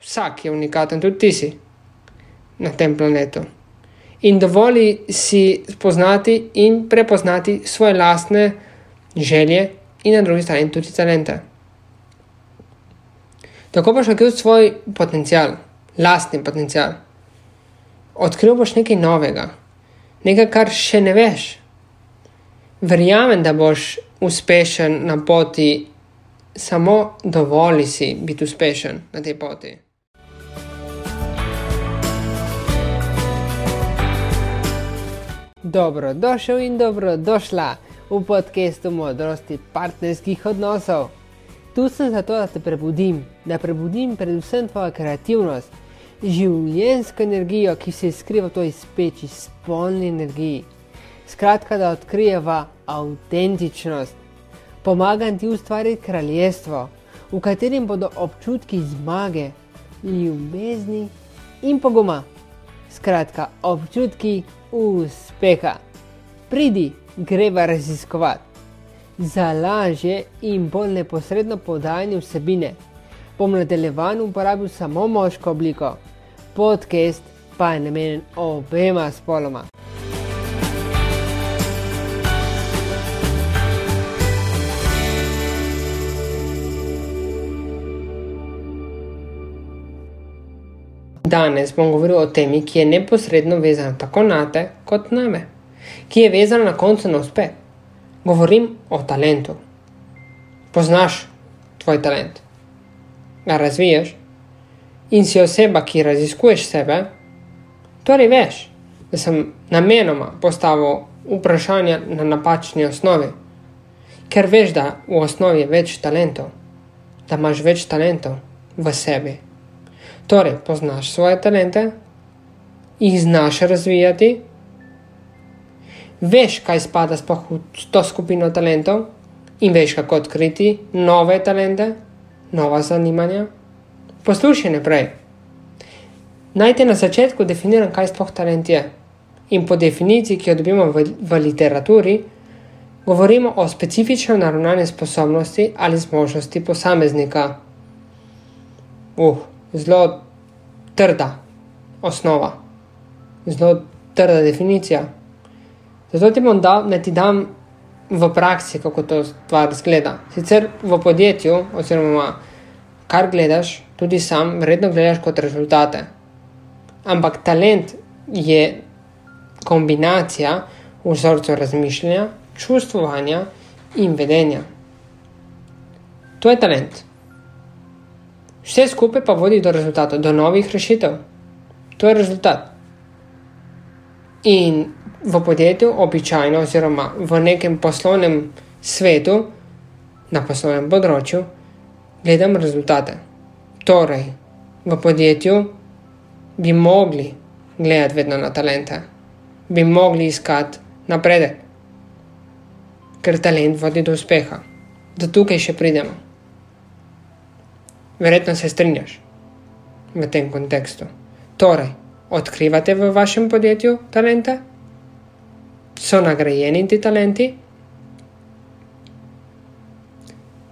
Vsak je unikaten, tudi ti si na tem planetu. In dovolj si spoznati in prepoznati svoje lastne želje in na drugi strani tudi talente. Tako boš odkril svoj potencial, lastni potencial. Odkril boš nekaj novega, nekaj, kar še ne veš. Verjamem, da boš uspešen na poti, samo dovolj si biti uspešen na tej poti. Dobro, došel in dobro došla v podkastu modrosti partnerskih odnosov. Tu sem zato, da te prebudim, da prebudim predvsem tvojo kreativnost, življensko energijo, ki se skriva v toj speči, spolni energiji. Skratka, da odkrijeva avtentičnost. Pomagam ti ustvariti kraljestvo, v katerem bodo občutki zmage, ljubezni in poguma. Skratka, občutki uspeha. Pridi, greva raziskovati. Za lažje in bolj neposredno podajanje vsebine bom nadaljevan uporabil samo moško obliko, podcast pa je namenjen obema spoloma. Danes bom govoril o temi, ki je neposredno vezana tako na te, kot na me, ki je vezana na koncu na uspeh. Govorim o talentu. Poznaš tvoj talent, ga razviješ in si oseba, ki raziskuješ sebe. Torej, veš, da sem namenoma postavil vprašanja na napačni osnovi, ker veš, da v osnovi je več talentov, da imaš več talentov v sebi. Torej, poznaš svoje talente, jih znaš razvijati, veš, kaj spada v to skupino talentov in veš, kako odkriti nove talente, nova zanimanja. Poslušaj naprej. Naj te na začetku definiram, kaj sploh talent je. In po definiciji, ki jo dobimo v, v literaturi, govorimo o specifično naravnani sposobnosti ali zmožnosti posameznika. Uh, zelo trda osnova, zelo trda definicija. Zato ti bom dal, da ti dam v praksi, kako to stvar zgleda. Sicer v podjetju, oziroma kar gledaš, tudi sam, vredno gledaš kot rezultate. Ampak talent je kombinacija vzorcev razmišljanja, čustvovanja in vedenja. To je talent. Vse skupaj pa vodi do rezultatov, do novih rešitev. To je rezultat. In v podjetju, običajno, oziroma v nekem poslovnem svetu, na poslovnem področju, gledam rezultate. Torej, v podjetju bi mogli gledati vedno na talente, bi mogli iskati napredek, ker talent vodi do uspeha. Do tukaj še pridemo. Verjetno se strinjaš v tem kontekstu. Torej, odkrivate v vašem podjetju talente? So nagrajeni ti talenti?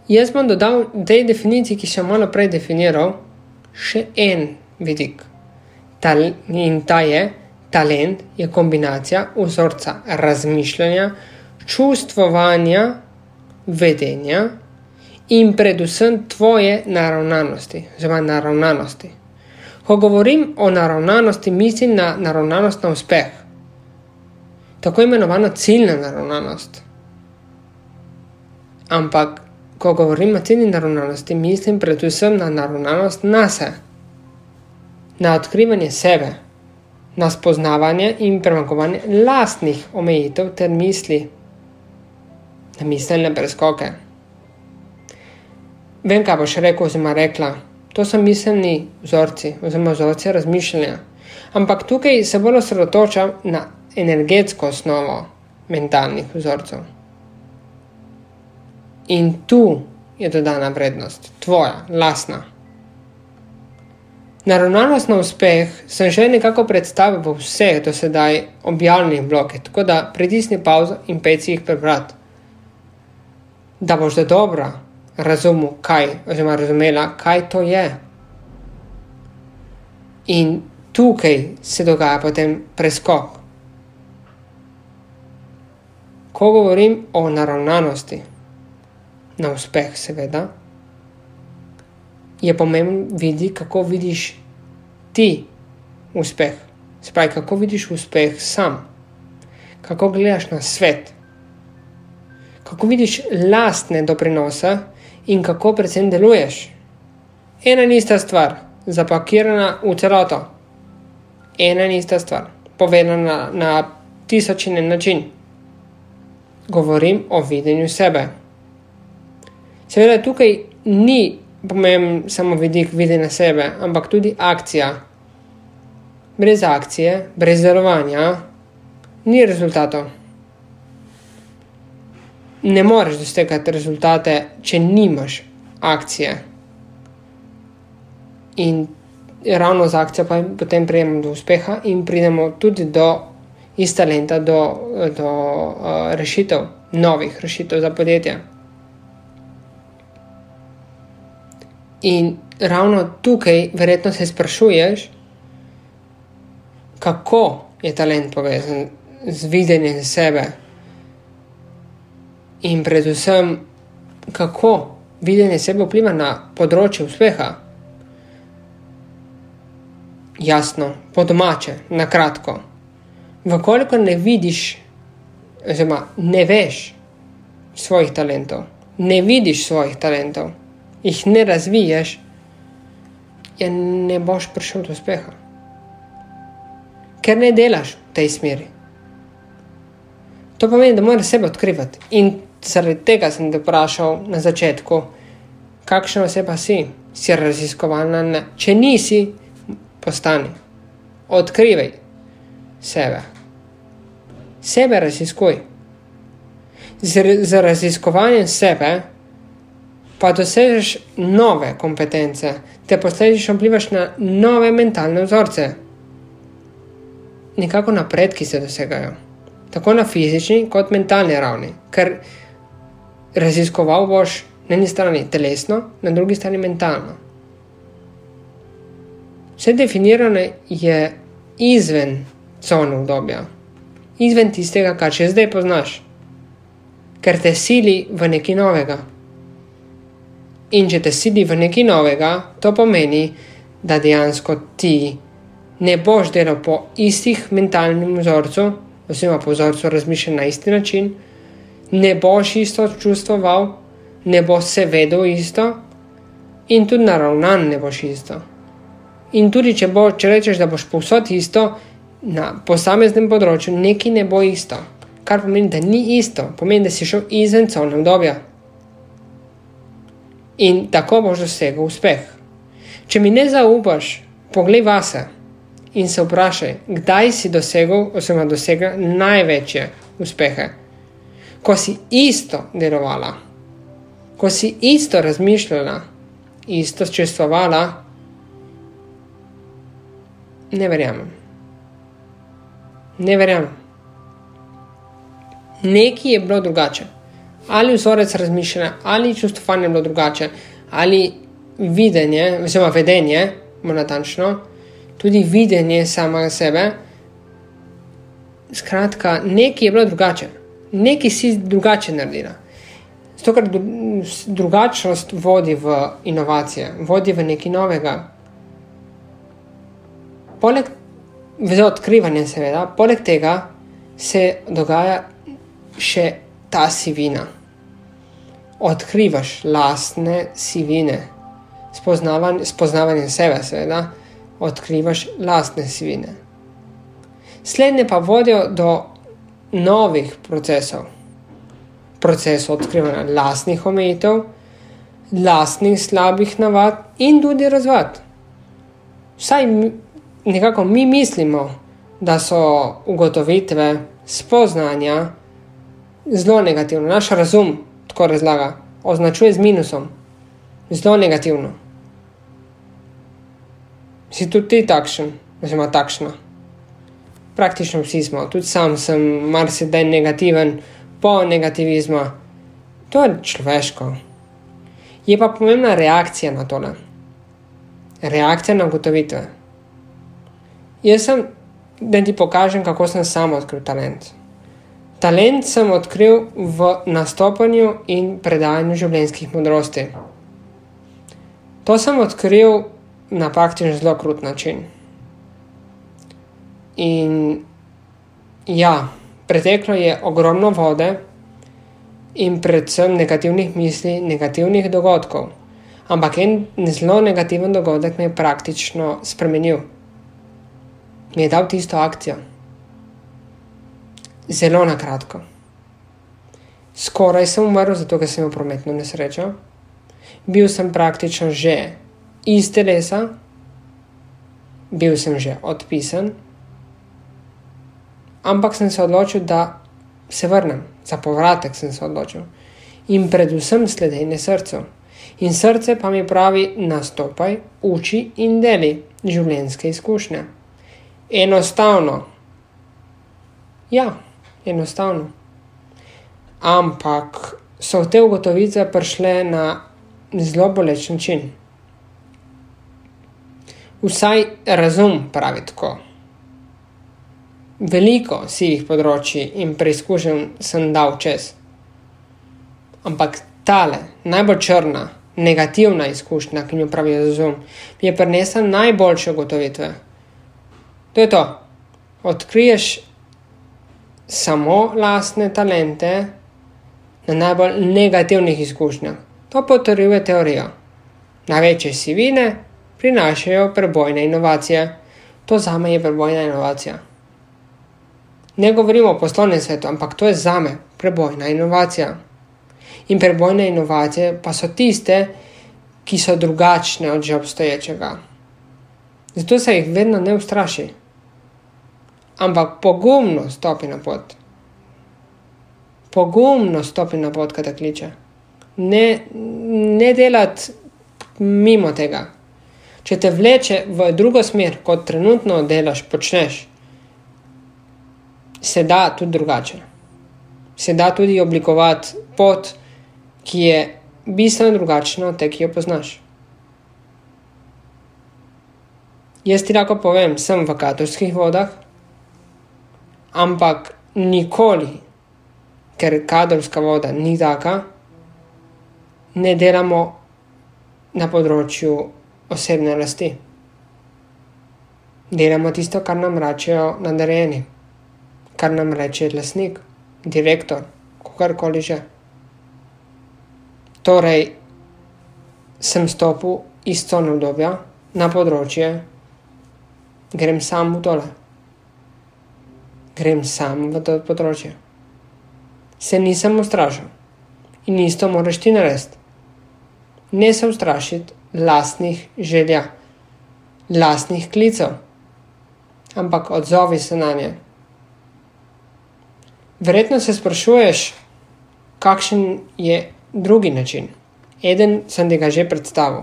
Jaz bom dodal tej definiciji, ki sem malo prej definiral, še en vidik. Tal in ta je, talent je kombinacija vzorca razmišljanja, čustvovanja, vedenja in predvsem tvoje naravnanosti, oziroma naravnanosti. Ko govorim o naravnanosti, mislim na naravnanost na uspeh, tako imenovano ciljna naravnanost. Ampak, ko govorim o ciljni naravnanosti, mislim predvsem na naravnanost na sebe, na odkrivanje sebe, na spoznavanje in premagovanje lastnih omejitev ter misli, na miselne preskoke. Vem, kaj boš rekel, oziroma rekla. To so miselni vzorci, oziroma vzorci razmišljanja. Ampak tukaj se bolj osredotočam na energetsko osnovo mentalnih vzorcev. In tu je dodana vrednost, tvoja, lasna. Naravnanost na uspeh sem že nekako predstavil v vseh do sedaj objavljenih blokih, tako da pritisni pauzo in peci jih prebrati. Da boš da dobra, razumel, kaj, oziroma razumela, kaj to je. In tukaj se dogaja potem preskok. Ko govorim o naravnanosti, na uspeh, seveda, je pomembno videti, kako vidiš ti uspeh. Se pravi, kako vidiš uspeh sam, kako gledaš na svet, kako vidiš lastne doprinose in kako predvsem deluješ. Ena in ista stvar, zapakirana v celoto. Ena in ista stvar, povedana na tisočinen način. Govorim o videnju sebe. Seveda, tukaj ni pomemben samo vidik videnja sebe, ampak tudi akcija. Brez akcije, brez delovanja, ni rezultatov. Ne moreš dosegati rezultate, če nimaš akcije. In ravno z akcijo pa potem pridemo do uspeha in pridemo tudi do iz talenta, do, do uh, rešitev, novih rešitev za podjetje. In ravno tukaj, verjetno se sprašuješ, kako je talent povezan z videnjem sebe, in predvsem, kako videnje sebe vpliva na področje uspeha. Jasno, po domače, na kratko. Vkolikor ne vidiš, oziroma ne veš svojih talentov, ne vidiš svojih talentov jih ne razviješ, ja ne boš prišel do uspeha. Ker ne delaš v tej smeri. To pomeni, da moraš sebe odkrivati. In zaradi tega sem te vprašal na začetku, kakšna oseba si, si raziskovalna. Ne. Če nisi, postani. Odkrivaj sebe. Sebe raziskuj. Z, z raziskovanjem sebe pa dosežeš nove kompetence, te posledično vplivaš na nove mentalne vzorce. Nekako napredki se dosegajo, tako na fizični kot mentalni ravni, ker raziskoval boš na eni strani telesno, na drugi strani mentalno. Vse definirano je izven cone obdobja, izven tistega, kar še zdaj poznaš, ker te sili v nekaj novega. In če te sili v nekaj novega, to pomeni, da dejansko ti ne boš delal po istih mentalnih vzorcih, oziroma po vzorcu razmišljanja na isti način, ne boš isto čustvoval, ne boš se vedel isto, in tudi naravnan ne boš isto. In tudi če, bo, če rečeš, da boš povsod isto, na posameznem področju nekaj ne bo isto. Kar pomeni, da ni isto, pomeni, da si šel izven cone obdobja in tako boš dosegel uspeh. Če mi ne zaupaš, poglej vase in se vprašaj, kdaj si dosegel, oziroma dosegel največje uspehe. Ko si isto delovala, ko si isto razmišljala, isto čustvovala, ne verjamem. Ne verjamem. Nekaj je bilo drugače ali vzorec razmišljanja, ali čustvovanje je bilo drugače, ali videnje, oziroma vedenje, bolj natančno, tudi videnje samega sebe. Skratka, nekaj je bilo drugače, nekaj si drugače naredila. Zato, ker drugačnost vodi v inovacije, vodi v nekaj novega. Poleg odkrivanja, seveda, poleg tega se dogaja še ta sivina odkrivaš lastne sivine, spoznavanje sebe, seveda, odkrivaš lastne sivine. Slednje pa vodijo do novih procesov, procesov odkrivanja lastnih omejitev, lastnih slabih navad in tudi razvad. Vsaj nekako mi mislimo, da so ugotovitve, spoznanja zelo negativne, naš razum tako razlaga, označuje z minusom, zelo negativno. Si tudi ti takšen, oziroma takšna. Praktično vsi smo, tudi sam sem marsikdaj negativen, po negativizmu. To je človeško. Je pa pomembna reakcija na tole. Reakcija na ugotovitve. Jaz sem, da ti pokažem, kako sem sam odkril talent. Talent sem odkril v nastopanju in predajanju življenjskih modrosti. To sem odkril na praktično zelo krut način. In ja, preteklo je ogromno vode in predvsem negativnih misli, negativnih dogodkov. Ampak en zelo negativen dogodek me je praktično spremenil. Mi je dal tisto akcijo. Zelo na kratko. Skoraj sem umrl, zato ker sem imel prometno nesrečo. Bil sem praktično že iz telesa, bil sem že odpisan, ampak sem se odločil, da se vrnem, za povratek sem se odločil in predvsem sledenje srcu. In srce pa mi pravi: nastopaj, uči in deli življenjske izkušnje. Enostavno. Ja, enostavno. Ampak so te ugotovitve prišle na zelo boleč način. Vsaj razum pravi tako. Veliko sivih področji in preizkušenj sem dal čez. Ampak tale, najbolj črna, negativna izkušnja, ki jo pravi razum, mi je prinesla najboljše ugotovitve. To je to. Odkriješ samo lastne talente na najbolj negativnih izkušnjah. To potrjuje teorijo. Največje sivine prinašajo prebojne inovacije. To za me je prebojna inovacija. Ne govorimo o poslovnem svetu, ampak to je za me prebojna inovacija. In prebojne inovacije pa so tiste, ki so drugačne od že obstoječega. Zato se jih vedno ne ustraši, ampak pogumno stopi na pot. Pogumno stopi na pot, kaj te kliče. Ne, ne delati mimo tega če te vleče v drugo smer, kot trenutno delaš, počneš, se da tudi drugače. Se da tudi oblikovati pot, ki je bistveno drugačna od te, ki jo poznaš. Jaz ti lahko povem, sem v katorskih vodah, ampak nikoli, ker kadrovska voda ni taka, ne delamo na področju osebne rasti. Delamo tisto, kar nam rečejo nadarjeni, kar nam reče lasnik, direktor, kakorkoli že. Torej, sem stopil iz tone obdobja na področje, grem sam v tole, grem sam v to področje. Se nisem ustrašil in isto moraš ti narediti. Ne se ustrašiti, lastnih želja, lastnih klicev, ampak odzovi se na nje. Verjetno se sprašuješ, kakšen je drugi način. Eden sem ti ga že predstavil.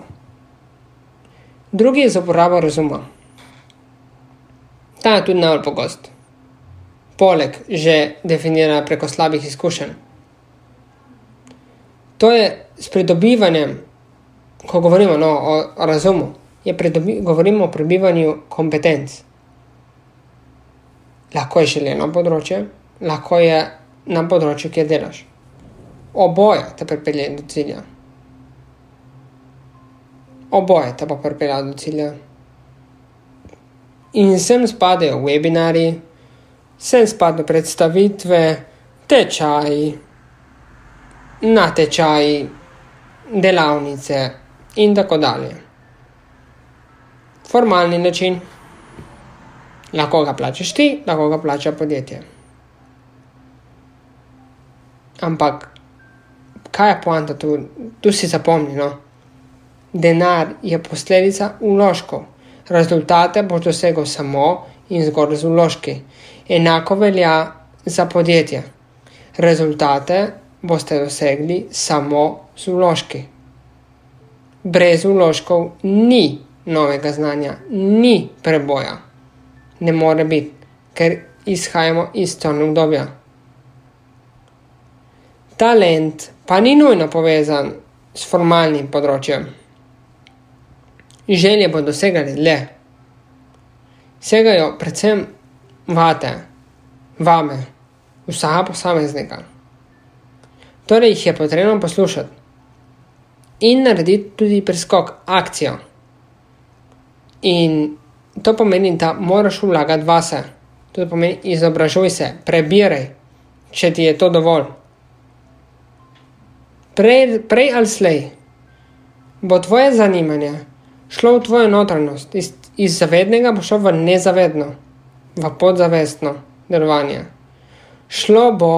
Drugi je za uporabo razuma. Ta je tudi najbolj pogost. Poleg že definira preko slabih izkušenj. To je s pridobivanjem ko govorimo no, o, razumu, predobi, govorimo o prebivanju kompetenc. Lahko je želeno področje, lahko je na področju, kjer delaš. Oboje te pripelje do cilja. Oboje te pa pripelje do cilja. In sem spadajo webinari, sem spadajo predstavitve, tečaji, natečaji, delavnice, in tako dalje. Formalni način. Lahko ga plačeš ti, lahko ga plača podjetje. Ampak, kaj je poanta tu? Tu si zapomni, no? Denar je posledica uložkov. Rezultate boš dosegel samo in zgolj z uložki. Enako velja za podjetje. Rezultate boste dosegli samo z uložki brez vložkov ni novega znanja, ni preboja. Ne more biti, ker izhajamo iz tega obdobja. Talent pa ni nujno povezan s formalnim področjem. Želje bo dosegali le. segajo predvsem vate, vame, vsega posameznika. Torej jih je potrebno poslušati in narediti tudi preskok, akcijo. In to pomeni, da moraš vlagati vase, to pomeni izobražuj se, prebiraj, če ti je to dovolj. Prej, prej ali slej bo tvoje zanimanje šlo v tvojo notranjost, iz, iz zavednega bo šlo v nezavedno, v podzavestno delovanje. Šlo bo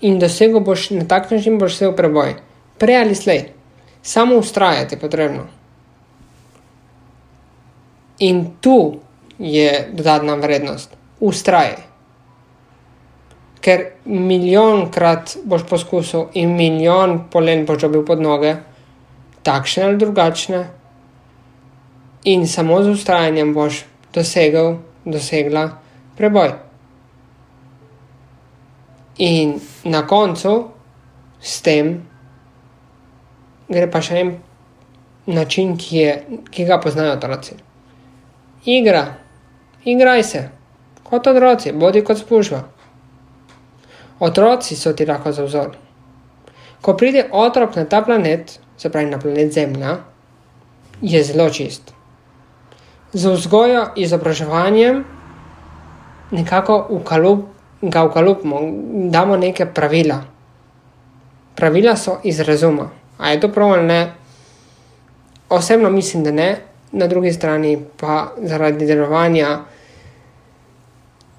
in dosegel boš na tak način, boš se v preboj, prej ali slej, samo ustrajati je potrebno. In tu je dodatna vrednost, ustraj. Ker milijonkrat boš poskusil in milijon polen boš dobil pod noge, takšne ali drugačne, in samo z ustrajanjem boš dosegel, dosegla preboj. In na koncu s tem gre pa še en način, ki, je, ki ga poznajo otroci. Igra, igraj se, kot otroci, bodi kot spužva. Otroci so ti lahko za vzor. Ko pride otrok na ta planet, se pravi na planet Zemlja, je zelo čist. Z vzgojo, izobraževanjem, nekako ukalup, ga ukalupimo, damo neke pravila. Pravila so iz razuma. A je to prav ali ne? Osebno mislim, da ne, na drugi strani pa zaradi delovanja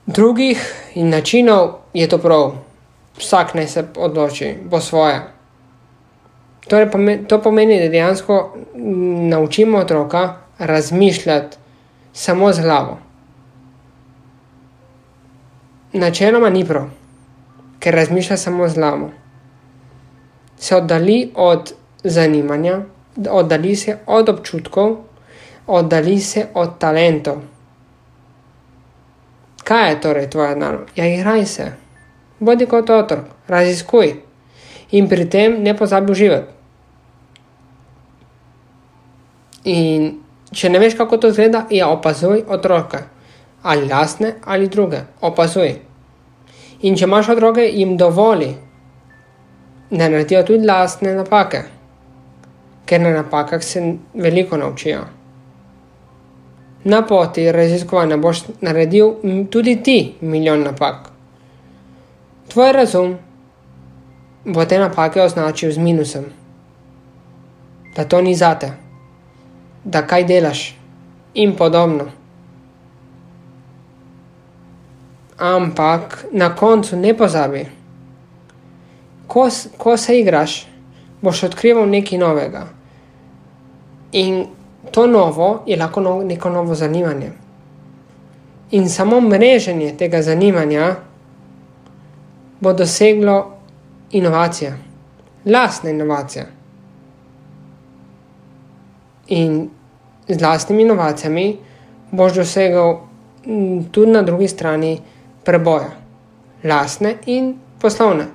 drugih in načinov je to prav. Vsak naj se odloči po svoje. Torej, to pomeni, da dejansko naučimo otroka razmišljati samo z glavo. Načeloma ni prav, ker razmišlja samo z glavo se oddali od zanimanja, oddali se od občutkov, oddali se od talentov. Kaj je torej tvoja naloga? Ja, igraj se, bodi kot otrok, raziskuj in pri tem ne pozabi uživati. In če ne veš, kako to izgleda, ja, opazuj otroke, ali lastne ali druge, opazuj. In če imaš otroke, jim dovoli, da naredijo tudi lastne napake, ker na napakah se veliko naučijo. Na poti raziskovanja boš naredil tudi ti milijon napak. Tvoj razum bo te napake označil z minusom, da to ni zate, da kaj delaš in podobno. Ampak na koncu ne pozabi ko, ko se igraš, boš odkrival nekaj novega. In to novo je lahko no, neko novo zanimanje. In samo mreženje tega zanimanja bo doseglo inovacije, lastne inovacije. In z lastnimi inovacijami boš dosegel tudi na drugi strani preboja, lastne in poslovne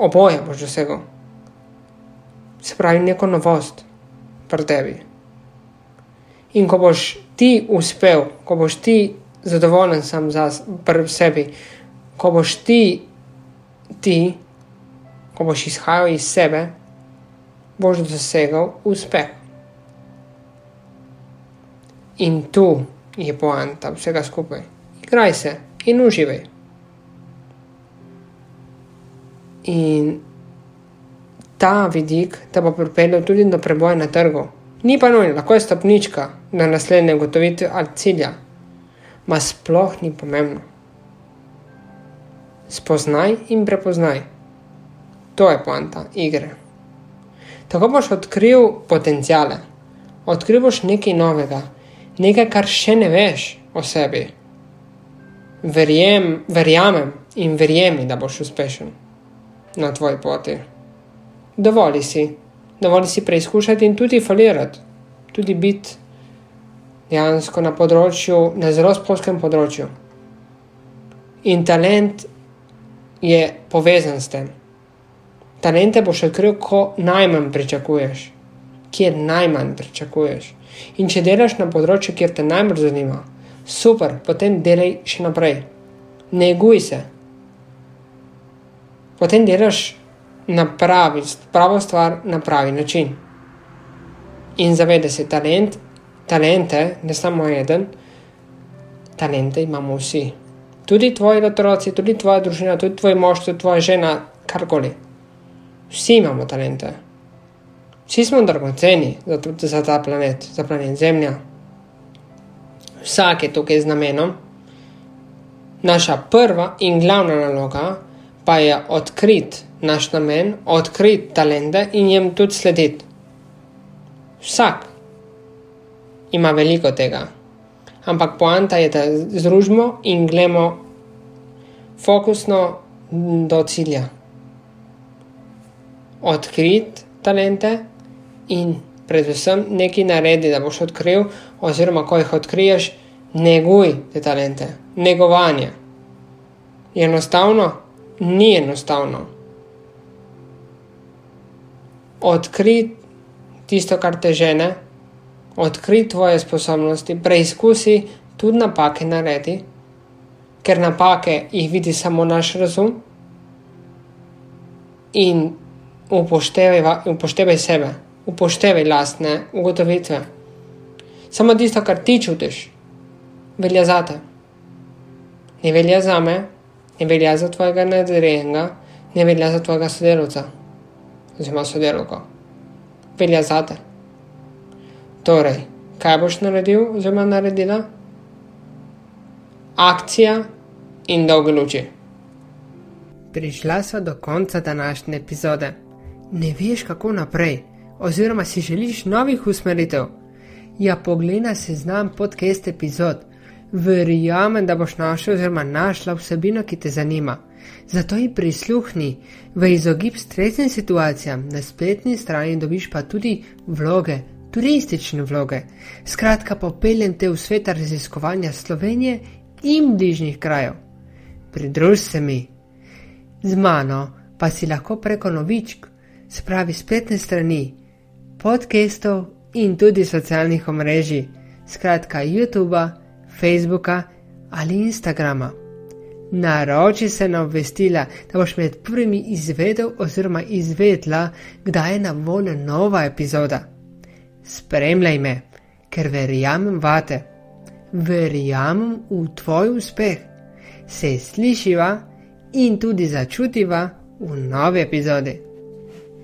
oboje boš dosegel. Se pravi, neko novost pri tebi. In ko boš ti uspel, ko boš ti zadovoljen sam za sebi, ko boš ti, ti, ko boš izhajal iz sebe, boš dosegel uspeh. In tu je poanta vsega skupaj. Igraj se in uživaj. In ta vidik te bo pripeljal tudi do preboja na trgu. Ni pa nujno, lahko je stopnička do naslednje ugotovitve ali cilja, ma sploh ni pomembno. Spoznaj in prepoznaj. To je poanta igre. Tako boš odkril potencijale, odkril boš nekaj novega, nekaj, kar še ne veš o sebi. Verjem, verjamem in verjemi, da boš uspešen na tvoji poti. Dovoli si, dovoli si preizkušati in tudi falirati, tudi biti dejansko na področju, na zelo splošnem področju. In talent je povezan s tem. Talente boš odkril, ko najmanj pričakuješ. kjer najmanj pričakuješ. In če delaš na področju, kjer te najbolj zanima, super, potem delaj še naprej. Neguj se. Potem delaš na pravi, pravo stvar na pravi način. In zavedaj se, talent, talente, ne samo eden, talente imamo vsi. Tudi tvoji otroci, tudi tvoja družina, tudi tvoj mož, tudi tvoja žena, karkoli. Vsi imamo talente. Vsi smo dragoceni za, za ta planet, za planet Zemlja. Vsak je tukaj z namenom. Naša prva in glavna naloga pa je odkriti naš namen, odkriti talente in jim tudi slediti. Vsak ima veliko tega. Ampak poanta je, da združimo in gledamo fokusno do cilja. Odkriti talente in predvsem nekaj naredi, da boš odkril, oziroma ko jih odkriješ, neguj te talente, negovanje. Je enostavno? Ni enostavno. Odkrij tisto, kar te žene, odkrij tvoje sposobnosti, preizkusi tudi napake naredi, ker napake jih vidi samo naš razum. In upoštevaj, upoštevaj sebe upoštevaj lastne ugotovitve. Samo tisto, kar ti čutiš, velja za te. Ne velja za me, ne velja za tvojega nadrejenega, ne velja za tvojega sodelovca oziroma sodelovko. Velja za te. Torej, kaj boš naredil oziroma naredila? Akcija in dolge luči. Prišla sva do konca današnje epizode. Ne veš, kako naprej oziroma si želiš novih usmeritev, ja, poglej na seznam podcast epizod. Verjamem, da boš našel oziroma našla vsebino, ki te zanima. Zato ji prisluhni v izogib stresnim situacijam, na spletni strani dobiš pa tudi vloge, turistične vloge. Skratka, popeljem te v svet raziskovanja Slovenije in bližnjih krajev. Pridruž se mi. Z mano pa si lahko preko novičk, spravi spletne strani podcastov in tudi socialnih omrežij, skratka YouTube, Facebooka ali Instagrama. Naroči se na obvestila, da boš med prvimi izvedel oziroma izvedla, kdaj je na voljo nova epizoda. Spremljaj me, ker verjamem vate, verjamem v tvoj uspeh. Se slišiva in tudi začutiva v novi epizodi.